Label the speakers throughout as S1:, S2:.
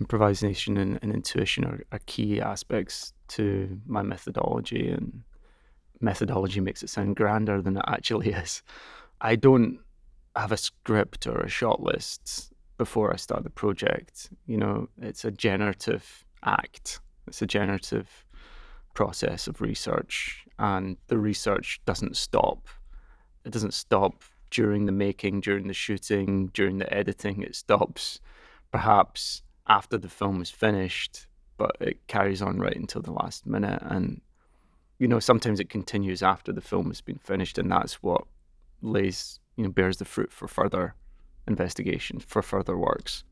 S1: improvisation and, and intuition are, are, key aspects to my methodology, and methodology makes it sound grander than it actually is. I don't have a script or a shot list before I start the project. You know, it's a generative act. It's a generative process of research, and the research doesn't stop. It doesn't stop during the making, during the shooting, during the editing. It stops perhaps after the film is finished, but it carries on right until the last minute. And, you know, sometimes it continues after the film has been finished, and that's what lays, you know, bears the fruit for further investigation, for further works.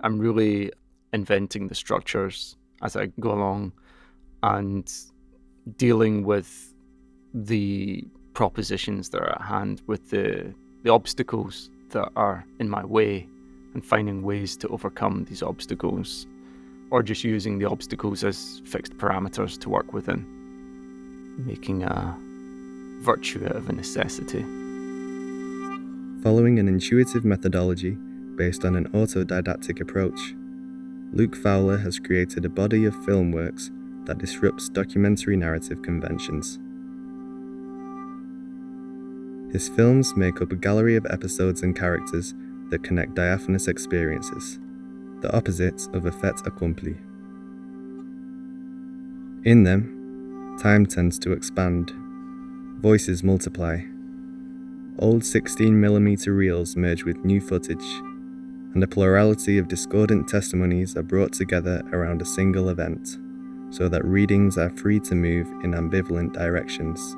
S1: I'm really inventing the structures as I go along and dealing with the propositions that are at hand, with the, the obstacles that are in my way, and finding ways to overcome these obstacles, or just using the obstacles as fixed parameters to work within, making a virtue out of a necessity.
S2: Following an intuitive methodology based on an autodidactic approach, Luke Fowler has created a body of film works that disrupts documentary narrative conventions. His films make up a gallery of episodes and characters that connect diaphanous experiences, the opposites of a fait accompli. In them, time tends to expand, voices multiply, old 16mm reels merge with new footage, and a plurality of discordant testimonies are brought together around a single event, so that readings are free to move in ambivalent directions.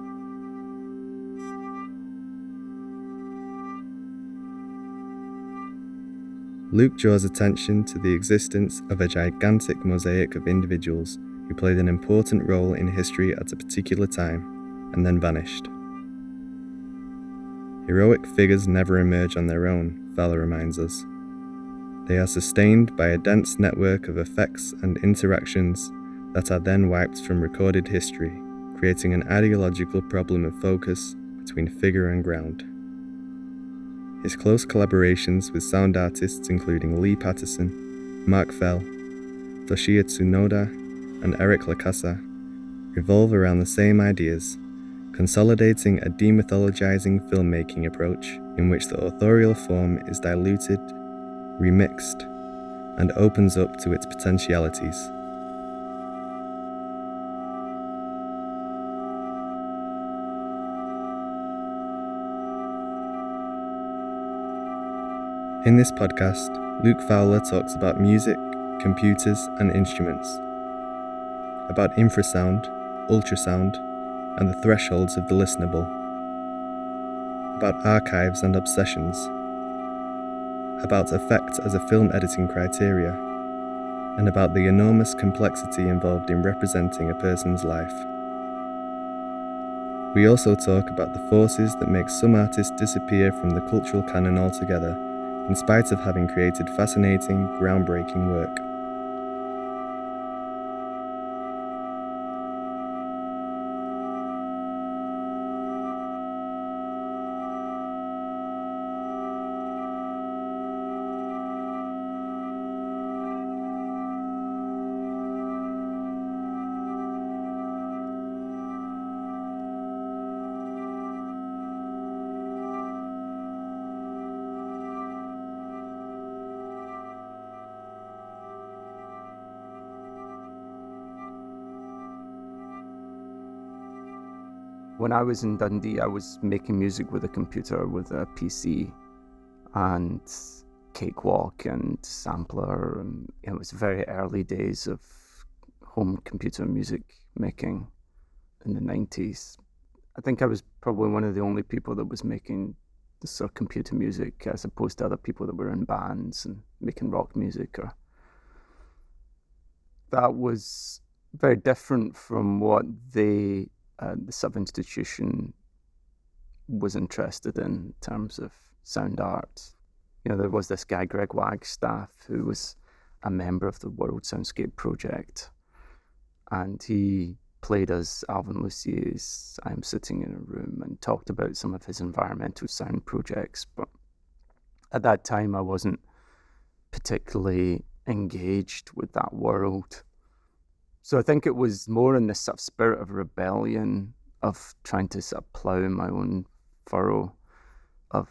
S2: Luke draws attention to the existence of a gigantic mosaic of individuals who played an important role in history at a particular time and then vanished. Heroic figures never emerge on their own, Fowler reminds us. They are sustained by a dense network of effects and interactions that are then wiped from recorded history, creating an ideological problem of focus between figure and ground. His close collaborations with sound artists including Lee Patterson, Mark Fell, Toshiya Tsunoda, and Eric La Casa revolve around the same ideas, consolidating a demythologizing filmmaking approach in which the authorial form is diluted, remixed, and opens up to its potentialities. In this podcast, Luke Fowler talks about music, computers, and instruments, about infrasound, ultrasound, and the thresholds of the listenable, about archives and obsessions, about effect as a film editing criteria, and about the enormous complexity involved in representing a person's life. We also talk about the forces that make some artists disappear from the cultural canon altogether in spite of having created fascinating, groundbreaking work.
S1: When I was in Dundee, I was making music with a computer, with a PC, and Cakewalk and Sampler. And it was very early days of home computer music making in the 90s. I think I was probably one of the only people that was making this sort of computer music as opposed to other people that were in bands and making rock music or that was very different from what they uh, the sub institution was interested in, in terms of sound art. You know, there was this guy, Gregg Wagstaff, who was a member of the World Soundscape Project, and he played as Alvin Lucier's I'm Sitting in a Room and talked about some of his environmental sound projects. But at that time, I wasn't particularly engaged with that world. So I think it was more in this sort of spirit of rebellion, of trying to sort of plough my own furrow, of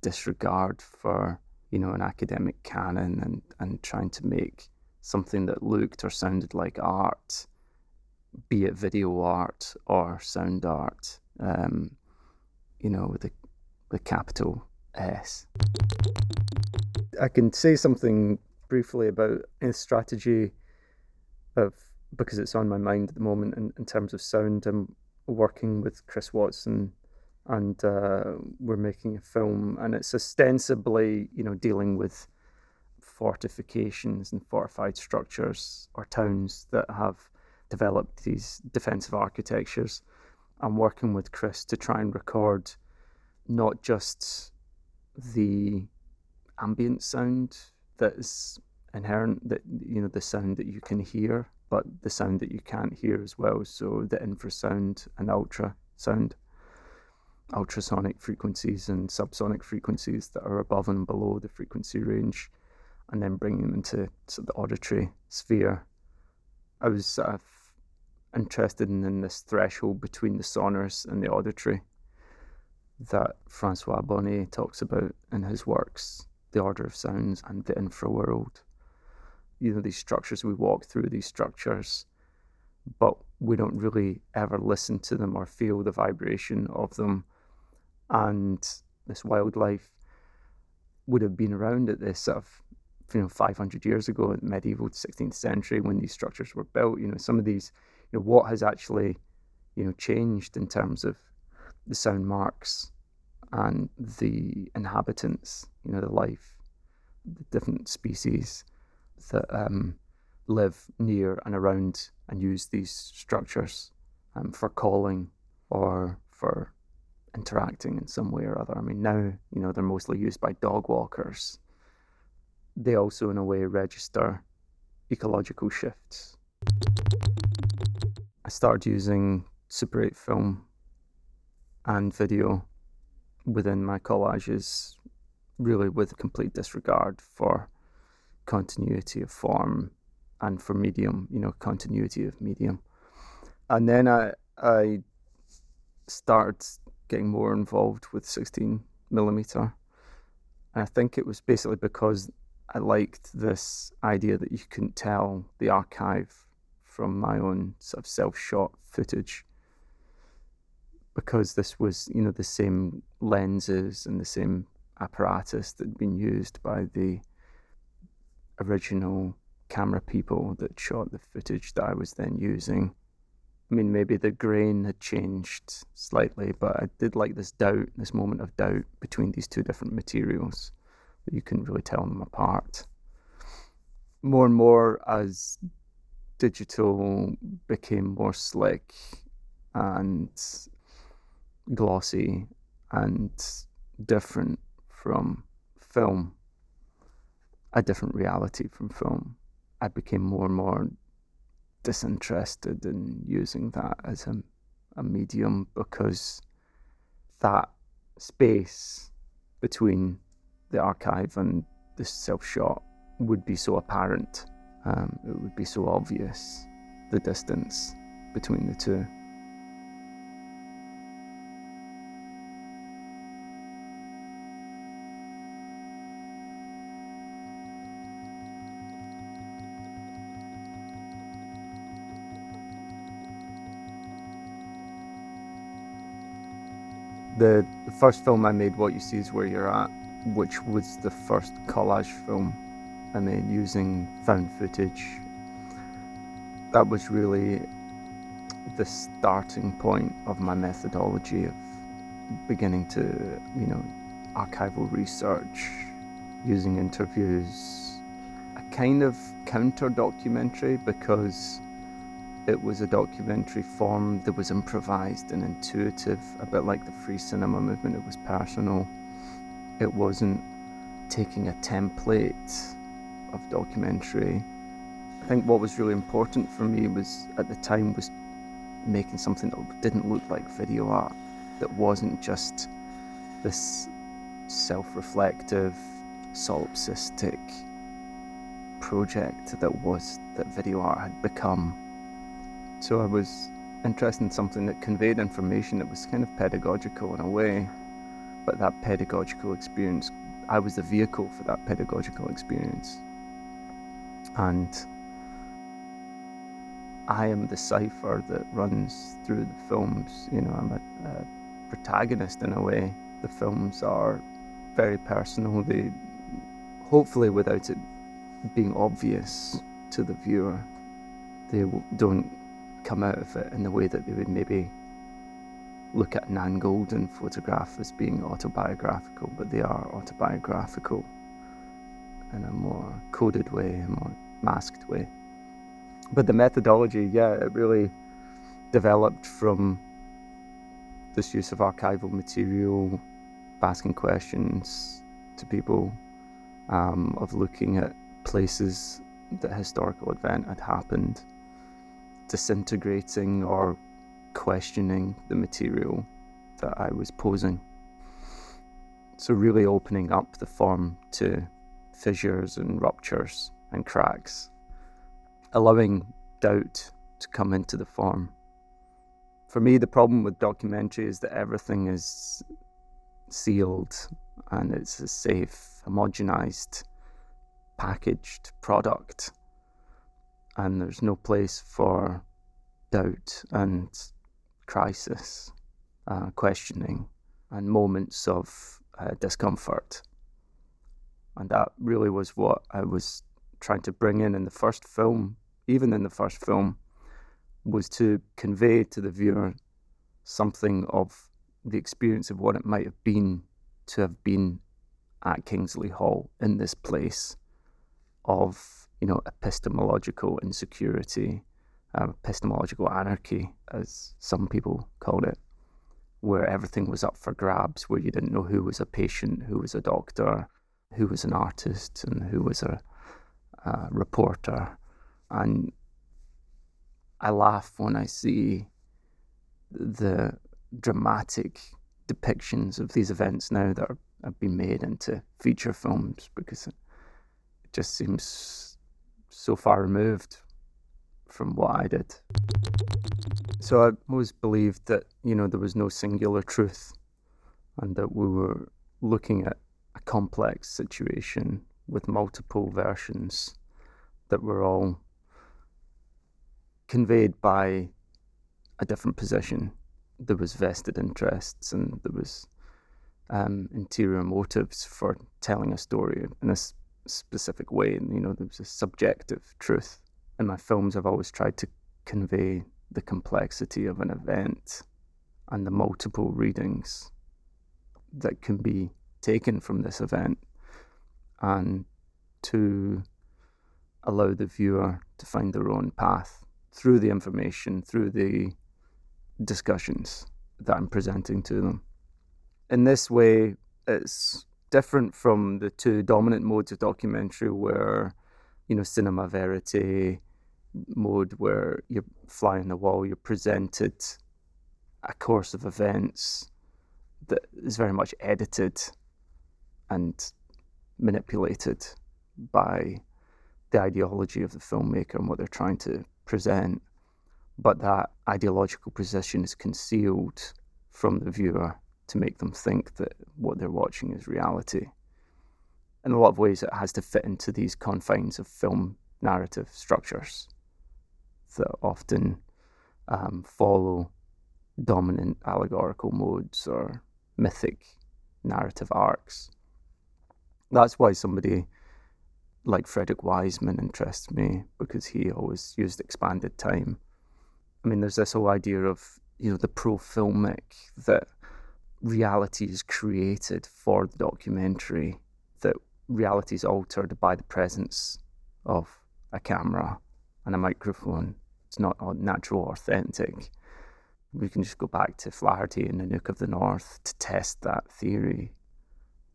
S1: disregard for, you know, an academic canon and, and trying to make something that looked or sounded like art, be it video art or sound art, um, you know, with the, the capital S. I can say something briefly about a strategy of because it's on my mind at the moment in, in terms of sound. I'm working with Chris Watson and uh, we're making a film and it's ostensibly, you know, dealing with fortifications and fortified structures or towns that have developed these defensive architectures. I'm working with Chris to try and record not just the ambient sound that is inherent, that you know the sound that you can hear, but the sound that you can't hear as well. So the infrasound and ultrasound, ultrasonic frequencies and subsonic frequencies that are above and below the frequency range, and then bringing them into sort of the auditory sphere. I was interested in, in this threshold between the sonorous and the auditory that Francois Bonnet talks about in his works, The Order of Sounds and the Infraworld. You know, these structures, we walk through these structures, but we don't really ever listen to them or feel the vibration of them. And this wildlife would have been around at this sort of, you know, 500 years ago, in medieval 16th century, when these structures were built. You know, some of these, you know, what has actually, you know, changed in terms of the sound marks and the inhabitants, you know, the life, the different species that um, live near and around and use these structures um, for calling or for interacting in some way or other. I mean, now, you know, they're mostly used by dog walkers. They also, in a way, register ecological shifts. I started using Super 8 film and video within my collages, really with complete disregard for continuity of form and for medium, you know, continuity of medium. And then I I started getting more involved with 16 millimeter. And I think it was basically because I liked this idea that you couldn't tell the archive from my own sort of self shot footage because this was, you know, the same lenses and the same apparatus that had been used by the original camera people that shot the footage that I was then using. I mean, maybe the grain had changed slightly, but I did like this doubt, this moment of doubt between these two different materials that you couldn't really tell them apart. More and more as digital became more slick and glossy and different from film, a different reality from film. I became more and more disinterested in using that as a, a medium because that space between the archive and the self shot would be so apparent. Um, it would be so obvious, the distance between the two. The, first film I made, What You See Is Where You're At, which was the first collage film I made using found footage. That was really the starting point of my methodology of beginning to, you know, archival research, using interviews, a kind of counter documentary because it was a documentary form that was improvised and intuitive, a bit like the free cinema movement. It was personal. It wasn't taking a template of documentary. I think what was really important for me was at the time was making something that didn't look like video art, that wasn't just this self-reflective, solipsistic project that was that video art had become. So I was interested in something that conveyed information that was kind of pedagogical in a way, but that pedagogical experience, I was the vehicle for that pedagogical experience. And I am the cipher that runs through the films. You know, I'm a, a protagonist in a way. The films are very personal. They, hopefully, without it being obvious to the viewer, they don't come out of it in the way that they would maybe look at Nan Goldin photograph as being autobiographical, but they are autobiographical in a more coded way, a more masked way. But the methodology, yeah, it really developed from this use of archival material, asking questions to people, um, of looking at places that historical event had happened, disintegrating or questioning the material that I was posing. So, really opening up the form to fissures and ruptures and cracks, allowing doubt to come into the form. For me, the problem with documentary is that everything is sealed and it's a safe, homogenized, packaged product. And there's no place for doubt and crisis, uh, questioning, and moments of uh, discomfort. And that really was what I was trying to bring in in the first film, even in the first film, was to convey to the viewer something of the experience of what it might have been to have been at Kingsley Hall in this place of, you know, epistemological insecurity, uh, epistemological anarchy, as some people called it, where everything was up for grabs, where you didn't know who was a patient, who was a doctor, who was an artist, and who was a, a reporter. And I laugh when I see the dramatic depictions of these events now that are, have been made into feature films because it just seems so far removed from what I did. So I always believed that, you know, there was no singular truth and that we were looking at a complex situation with multiple versions that were all conveyed by a different position. There was vested interests and there was um, interior motives for telling a story in a specific way. And, you know, there's a subjective truth in my films, I've always tried to convey the complexity of an event and the multiple readings that can be taken from this event and to allow the viewer to find their own path through the information, through the discussions that I'm presenting to them. In this way, it's different from the two dominant modes of documentary where, you know, cinema verite mode where you're flying the wall, you're presented a course of events that is very much edited and manipulated by the ideology of the filmmaker and what they're trying to present. But that ideological position is concealed from the viewer to make them think that what they're watching is reality. In a lot of ways, it has to fit into these confines of film narrative structures that often um, follow dominant allegorical modes or mythic narrative arcs. That's why somebody like Frederick Wiseman interests me because he always used expanded time. I mean, there's this whole idea of you know the pro filmic that reality is created for the documentary, that reality is altered by the presence of a camera and a microphone. It's not natural or authentic. We can just go back to Flaherty and Nanook of the North to test that theory.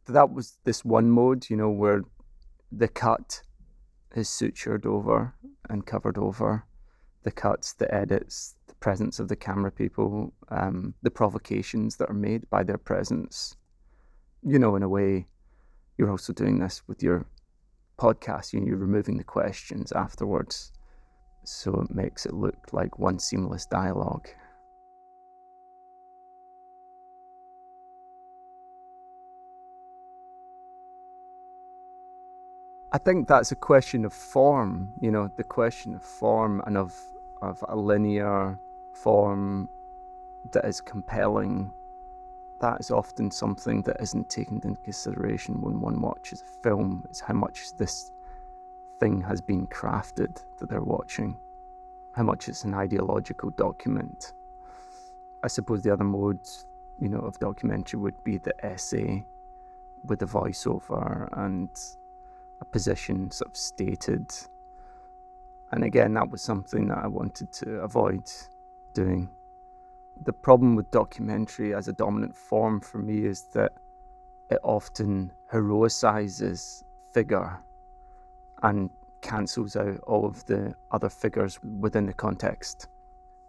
S1: That was this one mode, you know, where the cut is sutured over and covered over. The cuts, the edits, the presence of the camera people, um, the provocations that are made by their presence. You know, in a way, you're also doing this with your podcast, you know, you're removing the questions afterwards. So it makes it look like one seamless dialogue. I think that's a question of form, you know, the question of form and of, of a linear form that is compelling. That is often something that isn't taken into consideration when one watches a film, is how much this thing has been crafted that they're watching, how much it's an ideological document. I suppose the other modes, you know, of documentary would be the essay with a voiceover and a position sort of stated. And again, that was something that I wanted to avoid doing. The problem with documentary as a dominant form for me is that it often heroicizes figure and cancels out all of the other figures within the context,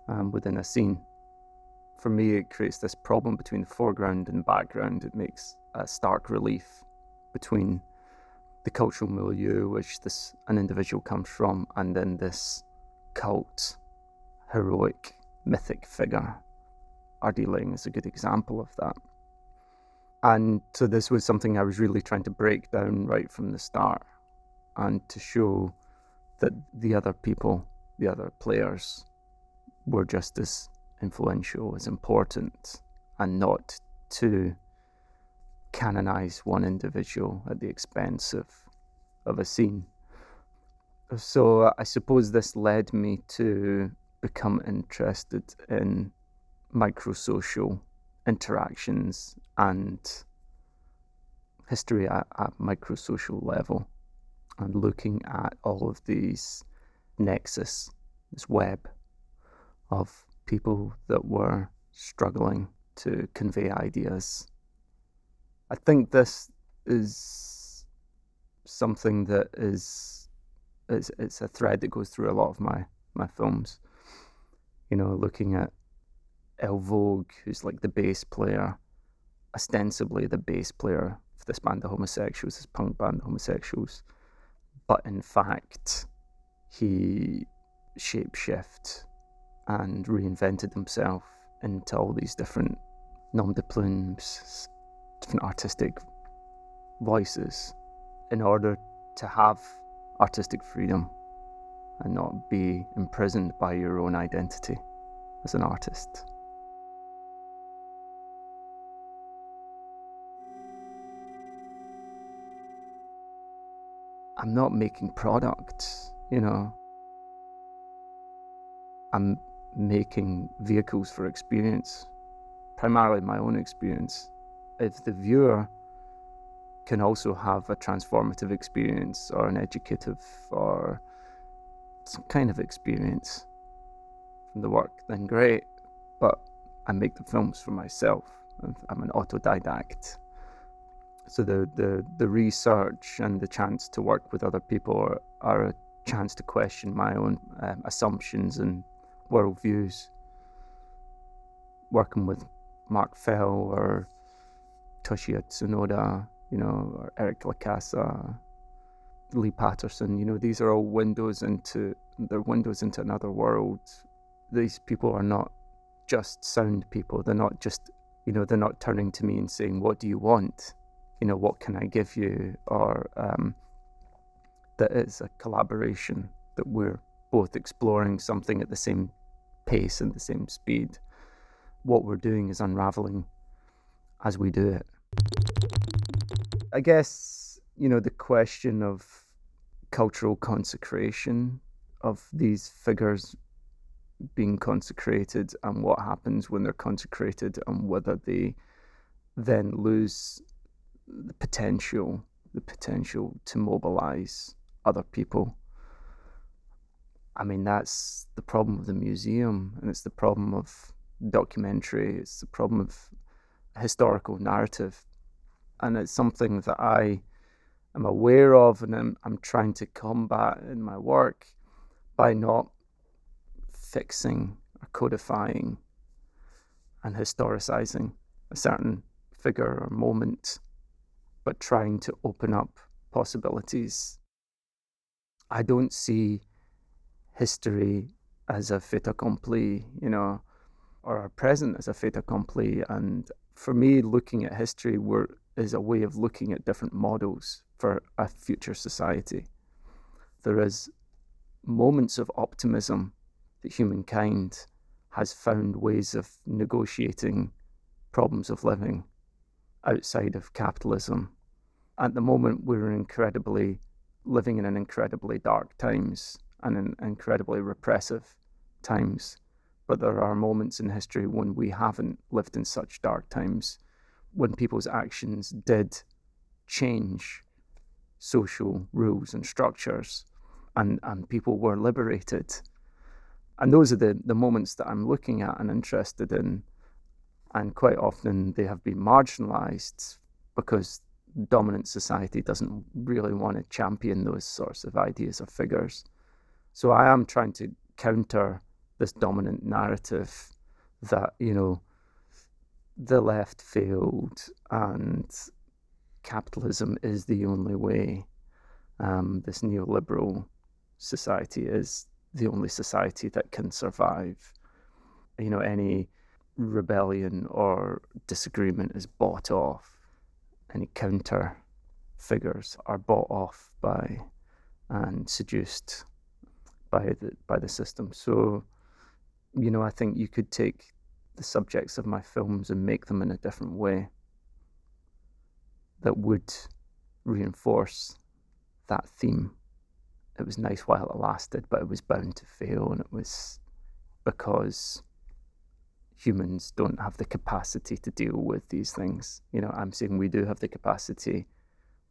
S1: um, within a scene. For me, it creates this problem between the foreground and background. It makes a stark relief between the cultural milieu which this an individual comes from, and then this cult, heroic, mythic figure. R.D. Laing is a good example of that. And so this was something I was really trying to break down right from the start and to show that the other people, the other players, were just as influential, as important, and not to canonize one individual at the expense of, of a scene. So I suppose this led me to become interested in microsocial interactions and history at, at microsocial level and looking at all of these nexus, this web of people that were struggling to convey ideas I think this is something that is it's, it's a thread that goes through a lot of my my films. You know, looking at L. Voag, who's like the bass player, ostensibly the bass player for this band, the Homosexuals, this punk band, the Homosexuals, but in fact, he shapeshift and reinvented himself into all these different nom de plumes, different artistic voices in order to have artistic freedom and not be imprisoned by your own identity as an artist. I'm not making products, you know. I'm making vehicles for experience, primarily my own experience if the viewer can also have a transformative experience or an educative or kind of experience from the work, then great. But I make the films for myself. I'm an autodidact. So the, the, the research and the chance to work with other people are, are a chance to question my own um, assumptions and worldviews. Working with Mark Fell or Toshiya Tsunoda, you know, or Eric La Casa, Lee Patterson, you know, these are all windows into they're windows into another world. These people are not just sound people. They're not just, you know, they're not turning to me and saying, "What do you want?" You know, what can I give you? Or um, that it's a collaboration that we're both exploring something at the same pace and the same speed. What we're doing is unraveling as we do it. I guess, you know, the question of cultural consecration of these figures being consecrated and what happens when they're consecrated and whether they then lose the potential the potential to mobilize other people. I mean that's the problem of the museum and it's the problem of documentary it's the problem of historical narrative. And it's something that I am aware of and I'm, I'm trying to combat in my work by not fixing or codifying and historicizing a certain figure or moment, but trying to open up possibilities I don't see history as a fait accompli, you know, or our present as a fait accompli. And for me, looking at history were, is a way of looking at different models for a future society. There is moments of optimism that humankind has found ways of negotiating problems of living outside of capitalism. At the moment, we're incredibly living in an incredibly dark times and in incredibly repressive times. But there are moments in history when we haven't lived in such dark times, when people's actions did change social rules and structures, and, and people were liberated. And those are the, the moments that I'm looking at and interested in. And quite often they have been marginalized because dominant society doesn't really want to champion those sorts of ideas or figures. So I am trying to counter this dominant narrative that, you know, the left failed and capitalism is the only way. Um, this neoliberal society is the only society that can survive. You know, any rebellion or disagreement is bought off. Any counter figures are bought off by and seduced by the by the system. So, you know, I think you could take the subjects of my films and make them in a different way that would reinforce that theme. It was nice while it lasted, but it was bound to fail, and it was because humans don't have the capacity to deal with these things. You know, I'm saying we do have the capacity,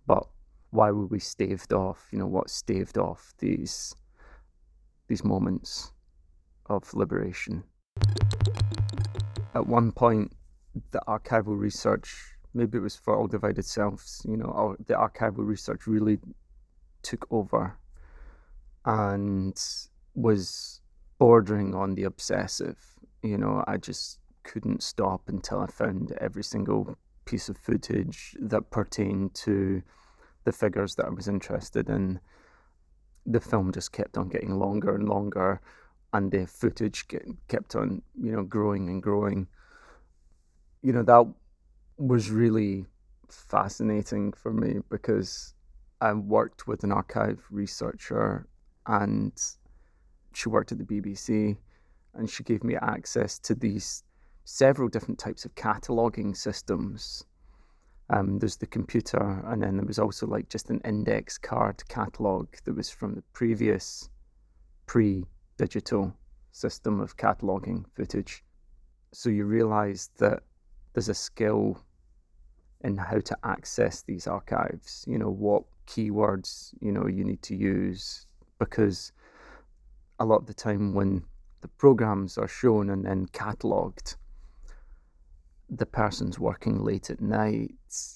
S1: but why were we staved off? You know, what staved off these these moments of liberation. At one point, the archival research, maybe it was for All Divided Selves, you know, the archival research really took over and was bordering on the obsessive. You know, I just couldn't stop until I found every single piece of footage that pertained to the figures that I was interested in the film just kept on getting longer and longer, and the footage kept on, you know, growing and growing. You know, that was really fascinating for me because I worked with an archive researcher and she worked at the BBC and she gave me access to these several different types of cataloging systems um, there's the computer, and then there was also like just an index card catalog that was from the previous pre digital system of cataloging footage. So you realize that there's a skill in how to access these archives, you know, what keywords, you know, you need to use because a lot of the time when the programs are shown and then cataloged, the person's working late at night.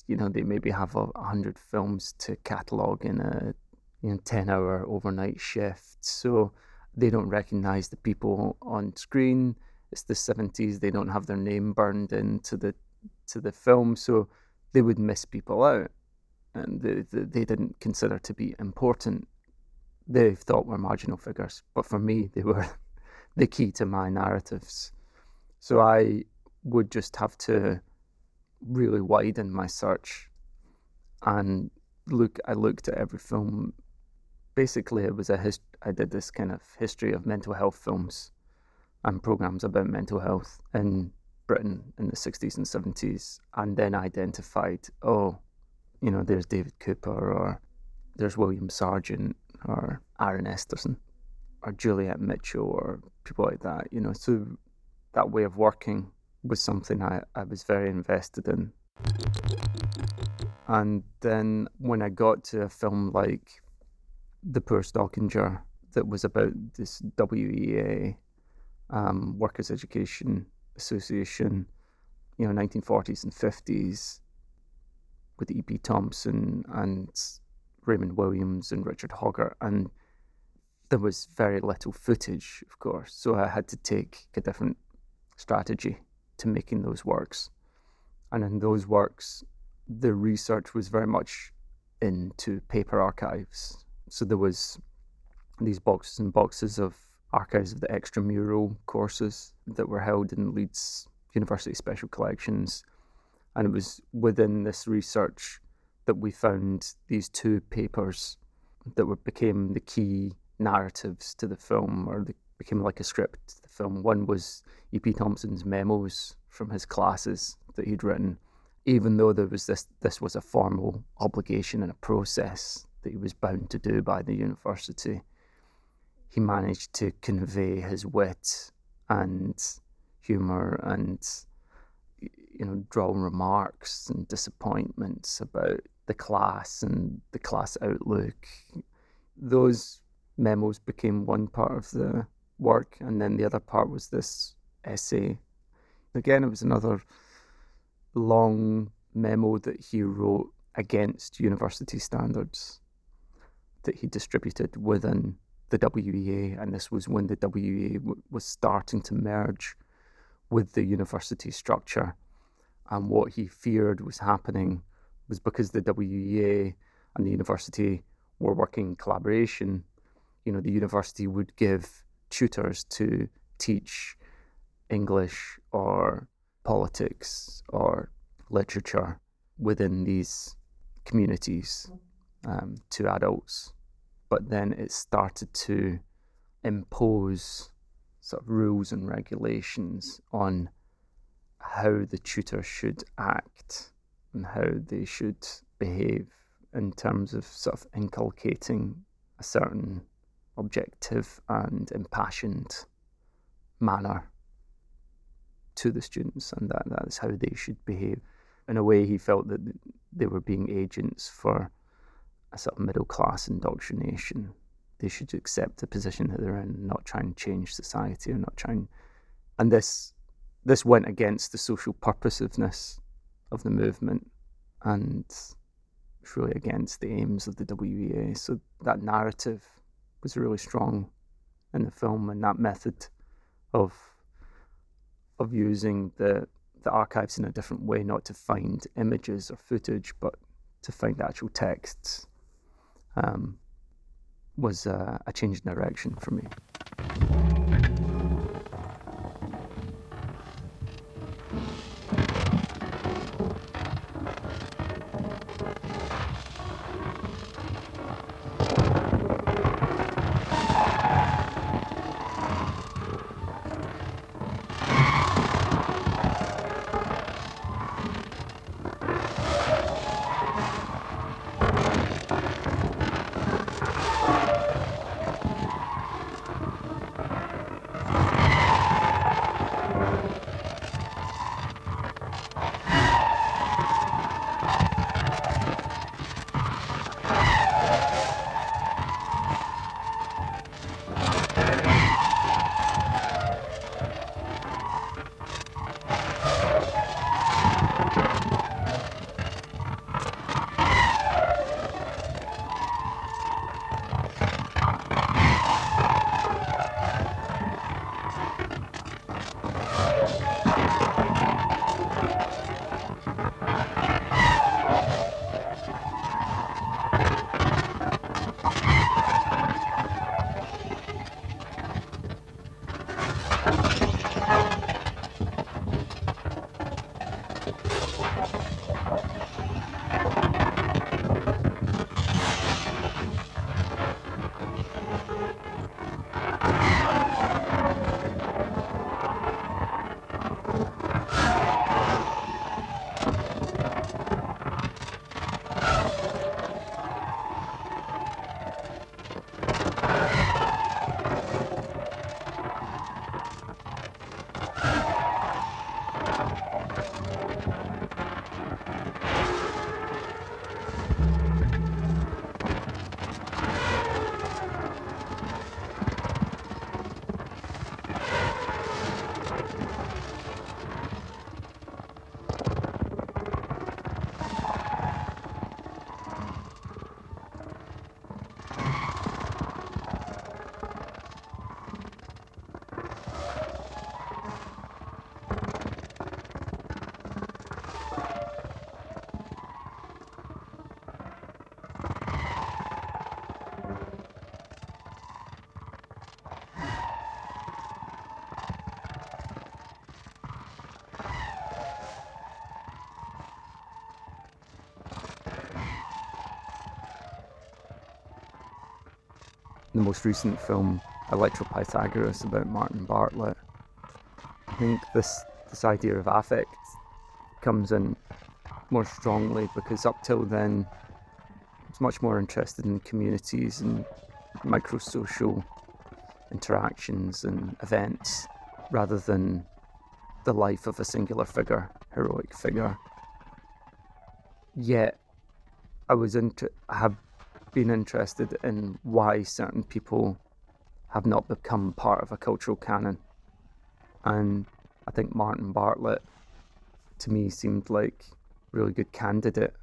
S1: You know, they maybe have a hundred films to catalog in a you know ten hour overnight shift. So they don't recognize the people on screen. It's the seventies. They don't have their name burned into the to the film, so they would miss people out, and they, they didn't consider to be important. They thought were marginal figures, but for me, they were the key to my narratives. So I would just have to really widen my search and look. I looked at every film. Basically, it was a hist- I did this kind of history of mental health films and programs about mental health in Britain in the 60s and 70s, and then identified, oh, you know, there's David Cooper or there's William Sargant or Aaron Esterson or Juliet Mitchell or people like that, you know. So that way of working was something I, I was very invested in. And then when I got to a film like The Poor Stockinger, that was about this WEA, um, Workers' Education Association, you know, 1940s and 50s, with E.P. Thompson and Raymond Williams and Richard Hoggart. And there was very little footage, of course, so I had to take a different strategy to making those works. And in those works, the research was very much into paper archives. So there was these boxes and boxes of archives of the extramural courses that were held in Leeds University Special Collections. And it was within this research that we found these two papers that were, became the key narratives to the film, or they became like a script to the film. One was E.P. Thompson's memos from his classes that he'd written, even though there was this this was a formal obligation and a process that he was bound to do by the university. He managed to convey his wit and humour and you know draw remarks and disappointments about the class and the class outlook. Those memos became one part of the work, and then the other part was this essay. Again, it was another long memo that he wrote against university standards that he distributed within the WEA, and this was when the WEA w- was starting to merge with the university structure. And what he feared was happening was because the WEA and the university were working in collaboration, you know, the university would give tutors to teach English or politics or literature within these communities um, to adults. But then it started to impose sort of rules and regulations on how the tutor should act and how they should behave in terms of sort of inculcating a certain objective and impassioned manner to the students, and that, that is how they should behave. In a way, he felt that they were being agents for a sort of middle class indoctrination. They should accept the position that they're in, not try and change society, or not try and. And this this went against the social purposiveness of the movement, and really against the aims of the WEA. So that narrative was really strong in the film, and that method of of using the the archives in a different way, not to find images or footage, but to find actual texts, um, was a, a change in direction for me. The most recent film, Electro-Pythagoras, about Martin Bartlett. I think this this idea of affect comes in more strongly because up till then, I was much more interested in communities and micro-social interactions and events rather than the life of a singular figure, heroic figure. Yet, I was inter- have been interested in why certain people have not become part of a cultural canon, and I think Martin Bartlett, to me, seemed like a really good candidate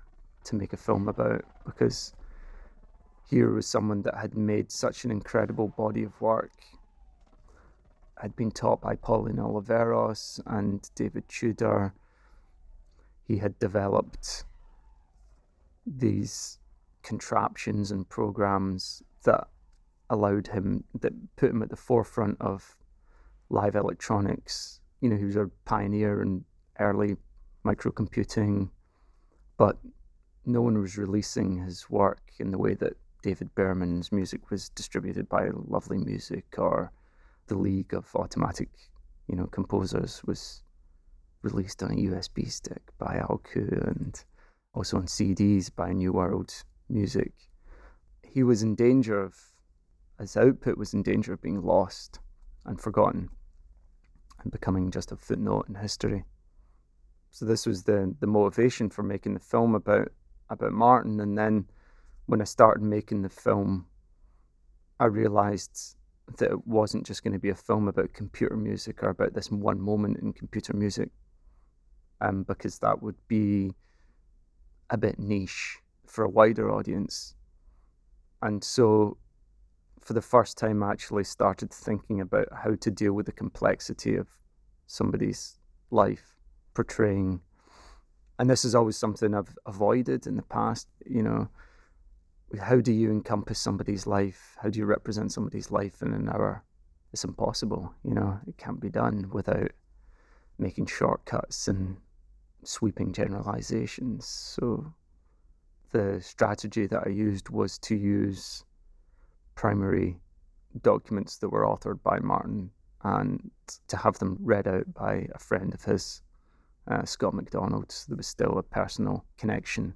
S1: to make a film about because here was someone that had made such an incredible body of work had been taught by Pauline Oliveros and David Tudor. He had developed these contraptions and programs that allowed him, that put him at the forefront of live electronics. You know, he was a pioneer in early microcomputing, but no one was releasing his work in the way that David Behrman's music was distributed by Lovely Music or the League of Automatic, you know, Composers was released on a USB stick by Alku and also on CDs by New World Music. He was in danger of, his output was in danger of being lost and forgotten and becoming just a footnote in history. So this was the the motivation for making the film about about Martin. And then when I started making the film, I realized that it wasn't just going to be a film about computer music or about this one moment in computer music, um, because that would be a bit niche for a wider audience. And so, for the first time, I actually started thinking about how to deal with the complexity of somebody's life, portraying. And this is always something I've avoided in the past, you know how do you encompass somebody's life? How do you represent somebody's life in an hour? It's impossible, you know, it can't be done without making shortcuts and sweeping generalizations. So the strategy that I used was to use primary documents that were authored by Martin and to have them read out by a friend of his, uh, Scott McDonald. So there was still a personal connection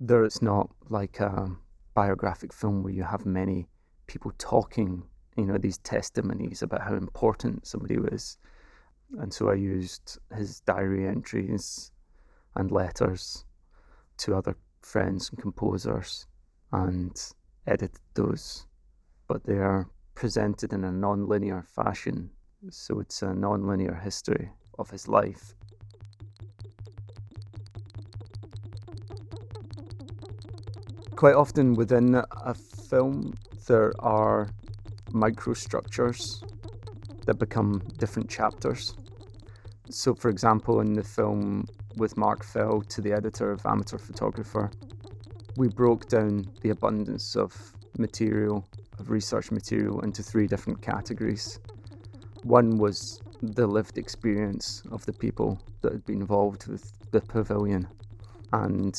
S1: there it's not like a biographic film where you have many people talking, you know, these testimonies about how important somebody was. And so I used his diary entries and letters to other friends and composers and edited those. But they are presented in a non-linear fashion. So it's a non-linear history of his life Quite often within a film, there are microstructures that become different chapters. So, for example, in the film with Mark Fell to the editor of Amateur Photographer, we broke down the abundance of material, of research material, into three different categories. One was the lived experience of the people that had been involved with the pavilion. And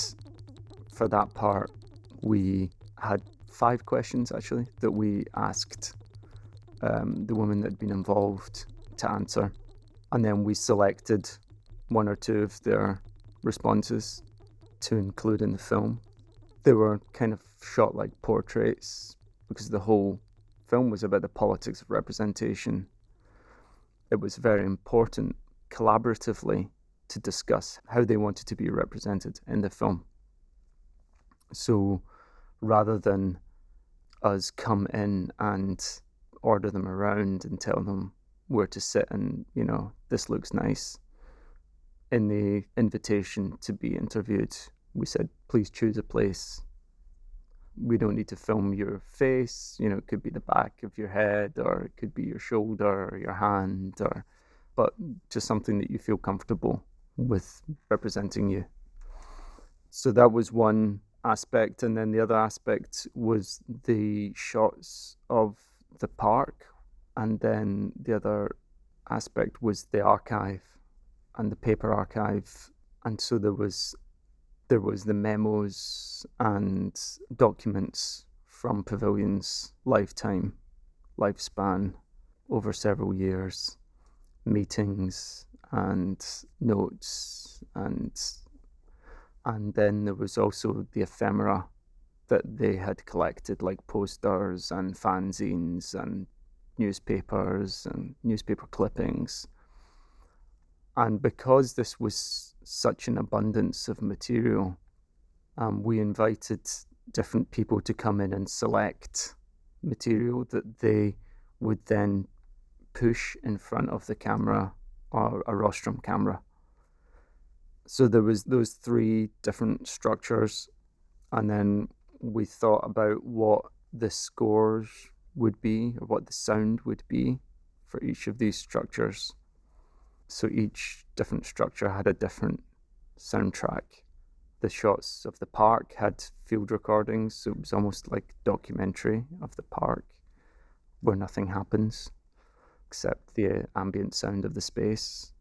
S1: for that part, we had five questions actually that we asked um, the women that had been involved to answer. And then we selected one or two of their responses to include in the film. They were kind of shot like portraits because the whole film was about the politics of representation. It was very important collaboratively to discuss how they wanted to be represented in the film. So rather than us come in and order them around and tell them where to sit and, you know, this looks nice. In the invitation to be interviewed, we said, please choose a place. We don't need to film your face, you know, it could be the back of your head or it could be your shoulder or your hand or but just something that you feel comfortable with representing you. So that was one aspect, and then the other aspect was the shots of the park, and then the other aspect was the archive and the paper archive, and so there was there was the memos and documents from Pavilion's lifetime, lifespan over several years, meetings and notes and and then there was also the ephemera that they had collected like posters and fanzines and newspapers and newspaper clippings and because this was such an abundance of material um, we invited different people to come in and select material that they would then push in front of the camera or a rostrum camera. So there was those three different structures, and then we thought about what the scores would be or what the sound would be for each of these structures. So each different structure had a different soundtrack the shots of the park had field recordings, so it was almost like documentary of the park where nothing happens except the ambient sound of the space.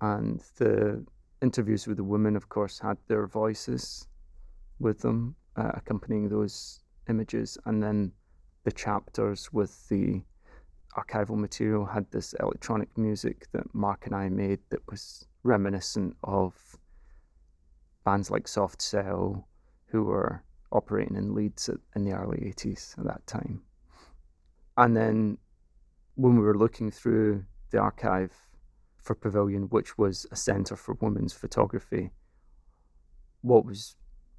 S1: And the interviews with the women, of course, had their voices with them, uh, accompanying those images. And then the chapters with the archival material had this electronic music that Mark and I made that was reminiscent of bands like Soft Cell, who were operating in Leeds in the early 80s at that time. And then when we were looking through the archive for Pavilion, which was a centre for women's photography, what was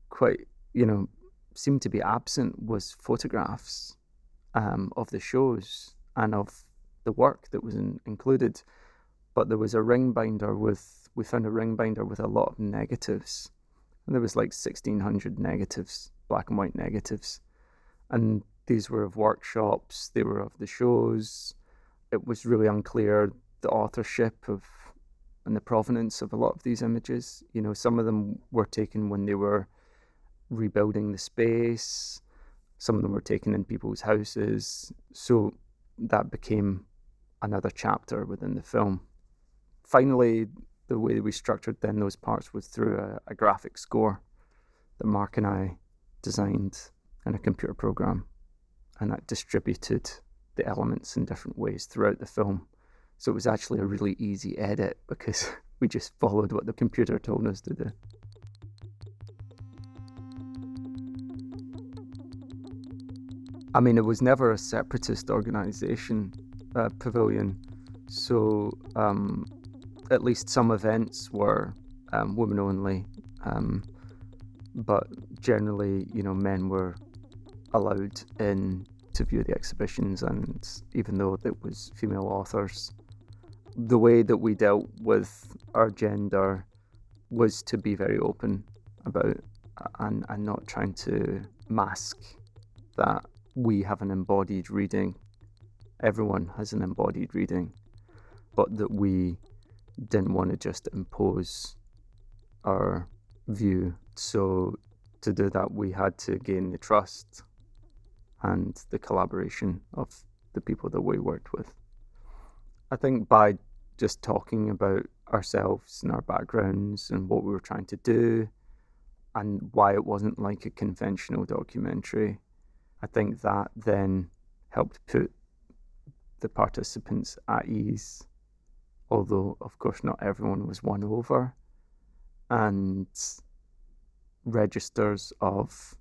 S1: quite, you know, seemed to be absent was photographs um, of the shows and of the work that was in, included. But there was a ring binder with, we found a ring binder with a lot of negatives. And there was like 1600 negatives black and white negatives. And these were of workshops they were of the shows. It was really unclear the authorship of and the provenance of a lot of these images. You know some of them were taken when they were rebuilding the space some of them were taken in people's houses so that became another chapter within the film finally the way we structured then those parts was through a, a graphic score that Mark and I designed in a computer program, and that distributed the elements in different ways throughout the film. So it was actually a really easy edit because we just followed what the computer told us to do. I mean, it was never a separatist organization, uh, Pavilion. So um, at least some events were um, women only, um, but generally, you know, men were allowed in to view the exhibitions, and even though it was female authors, the way that we dealt with our gender was to be very open about and, and not trying to mask that we have an embodied reading. Everyone has an embodied reading, but that we didn't want to just impose our view. So to do that, we had to gain the trust and the collaboration of the people that we worked with. I think by just talking about ourselves and our backgrounds and what we were trying to do and why it wasn't like a conventional documentary, I think that then helped put the participants at ease although of course not everyone was won over, and registers of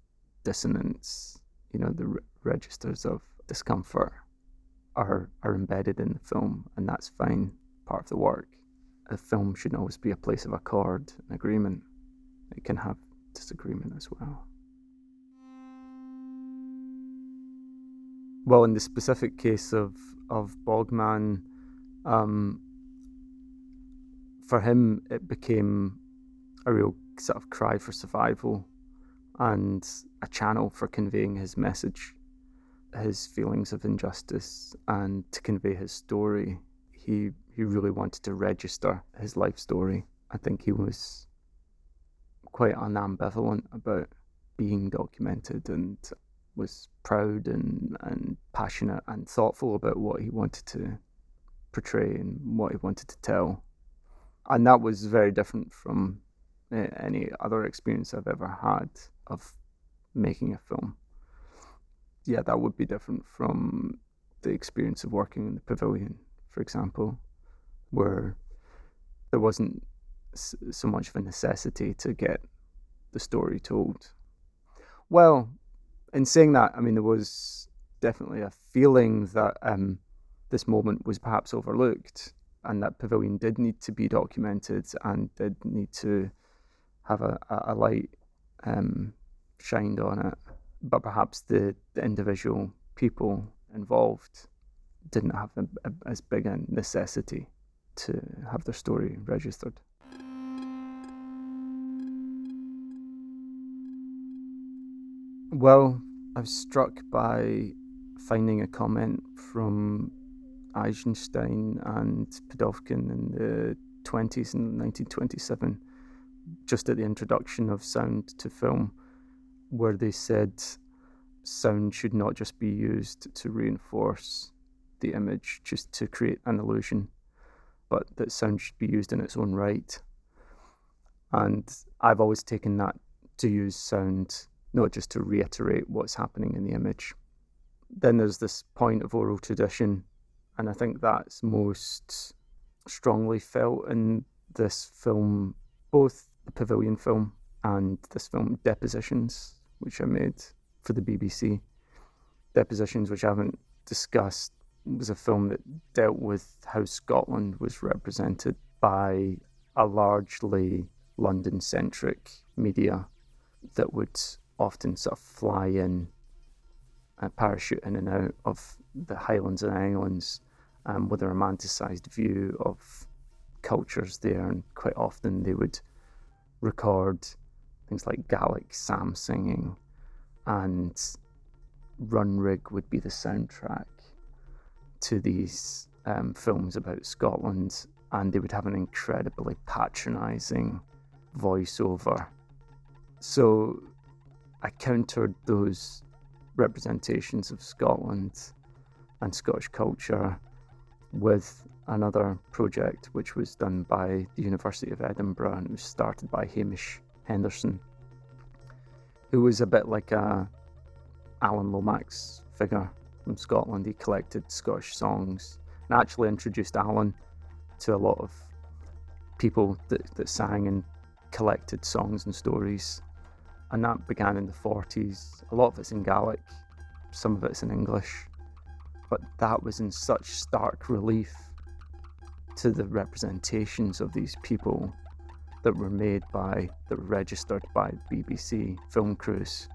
S1: dissonance, you know, the re- registers of discomfort are are embedded in the film, and that's fine, part of the work. A film shouldn't always be a place of accord and agreement. It can have disagreement as well. Well, in the specific case of of Bogman, um, for him, it became a real sort of cry for survival and a channel for conveying his message, his feelings of injustice, and to convey his story. He he really wanted to register his life story. I think he was quite unambivalent about being documented and was proud and, and passionate and thoughtful about what he wanted to portray and what he wanted to tell and that was very different from uh, any other experience I've ever had of making a film. yeah, that would be different from the experience of working in the pavilion, for example, where there wasn't so much of a necessity to get the story told. Well, in saying that, I mean, there was definitely a feeling that um, this moment was perhaps overlooked and that Pavilion did need to be documented and did need to have a, a light um, shined on it. But perhaps the, the individual people involved didn't have a, a, as big a necessity to have their story registered. Well, I was struck by finding a comment from Eisenstein and Pudovkin in the 20s in 1927, just at the introduction of sound to film, where they said sound should not just be used to reinforce the image, just to create an illusion, but that sound should be used in its own right. And I've always taken that to use sound not just to reiterate what's happening in the image. Then there's this point of oral tradition, and I think that's most strongly felt in this film, both the Pavilion film and this film Depositions, which I made for the BBC. Depositions, which I haven't discussed, was a film that dealt with how Scotland was represented by a largely London centric media that would often sort of fly in, uh, parachute in and out of the Highlands and Islands um, with a romanticised view of cultures there, and quite often they would record things like Gaelic psalm singing, and Runrig would be the soundtrack to these um, films about Scotland, and they would have an incredibly patronising voiceover. So I countered those representations of Scotland and Scottish culture with another project which was done by the University of Edinburgh and it was started by Hamish Henderson, who was a bit like a Alan Lomax figure from Scotland. He collected Scottish songs and actually introduced Alan to a lot of people that, that sang and collected songs and stories and that began in the 40s. A lot of it's in Gaelic, some of it's in English, but that was in such stark relief to the representations of these people that were made by, that were registered by BBC film crews,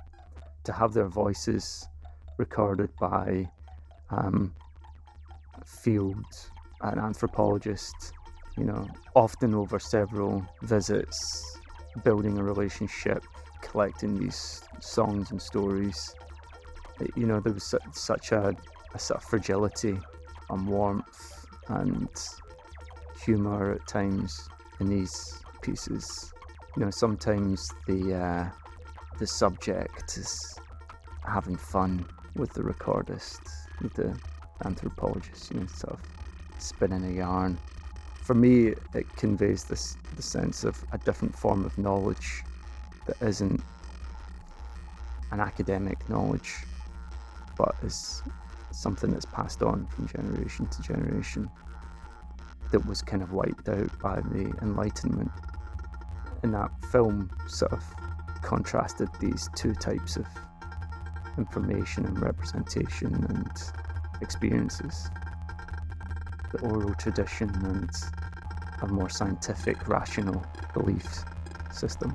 S1: to have their voices recorded by um, field an anthropologist, you know, often over several visits, building a relationship collecting these songs and stories. You know, there was su- such a, a sort of fragility and warmth and humour at times in these pieces. You know, sometimes the uh, the subject is having fun with the recordist, with the anthropologist. You know, sort of spinning a yarn. For me, it conveys this the sense of a different form of knowledge that isn't an academic knowledge, but is something that's passed on from generation to generation that was kind of wiped out by the Enlightenment. And that film sort of contrasted these two types of information and representation and experiences the oral tradition and a more scientific, rational belief system.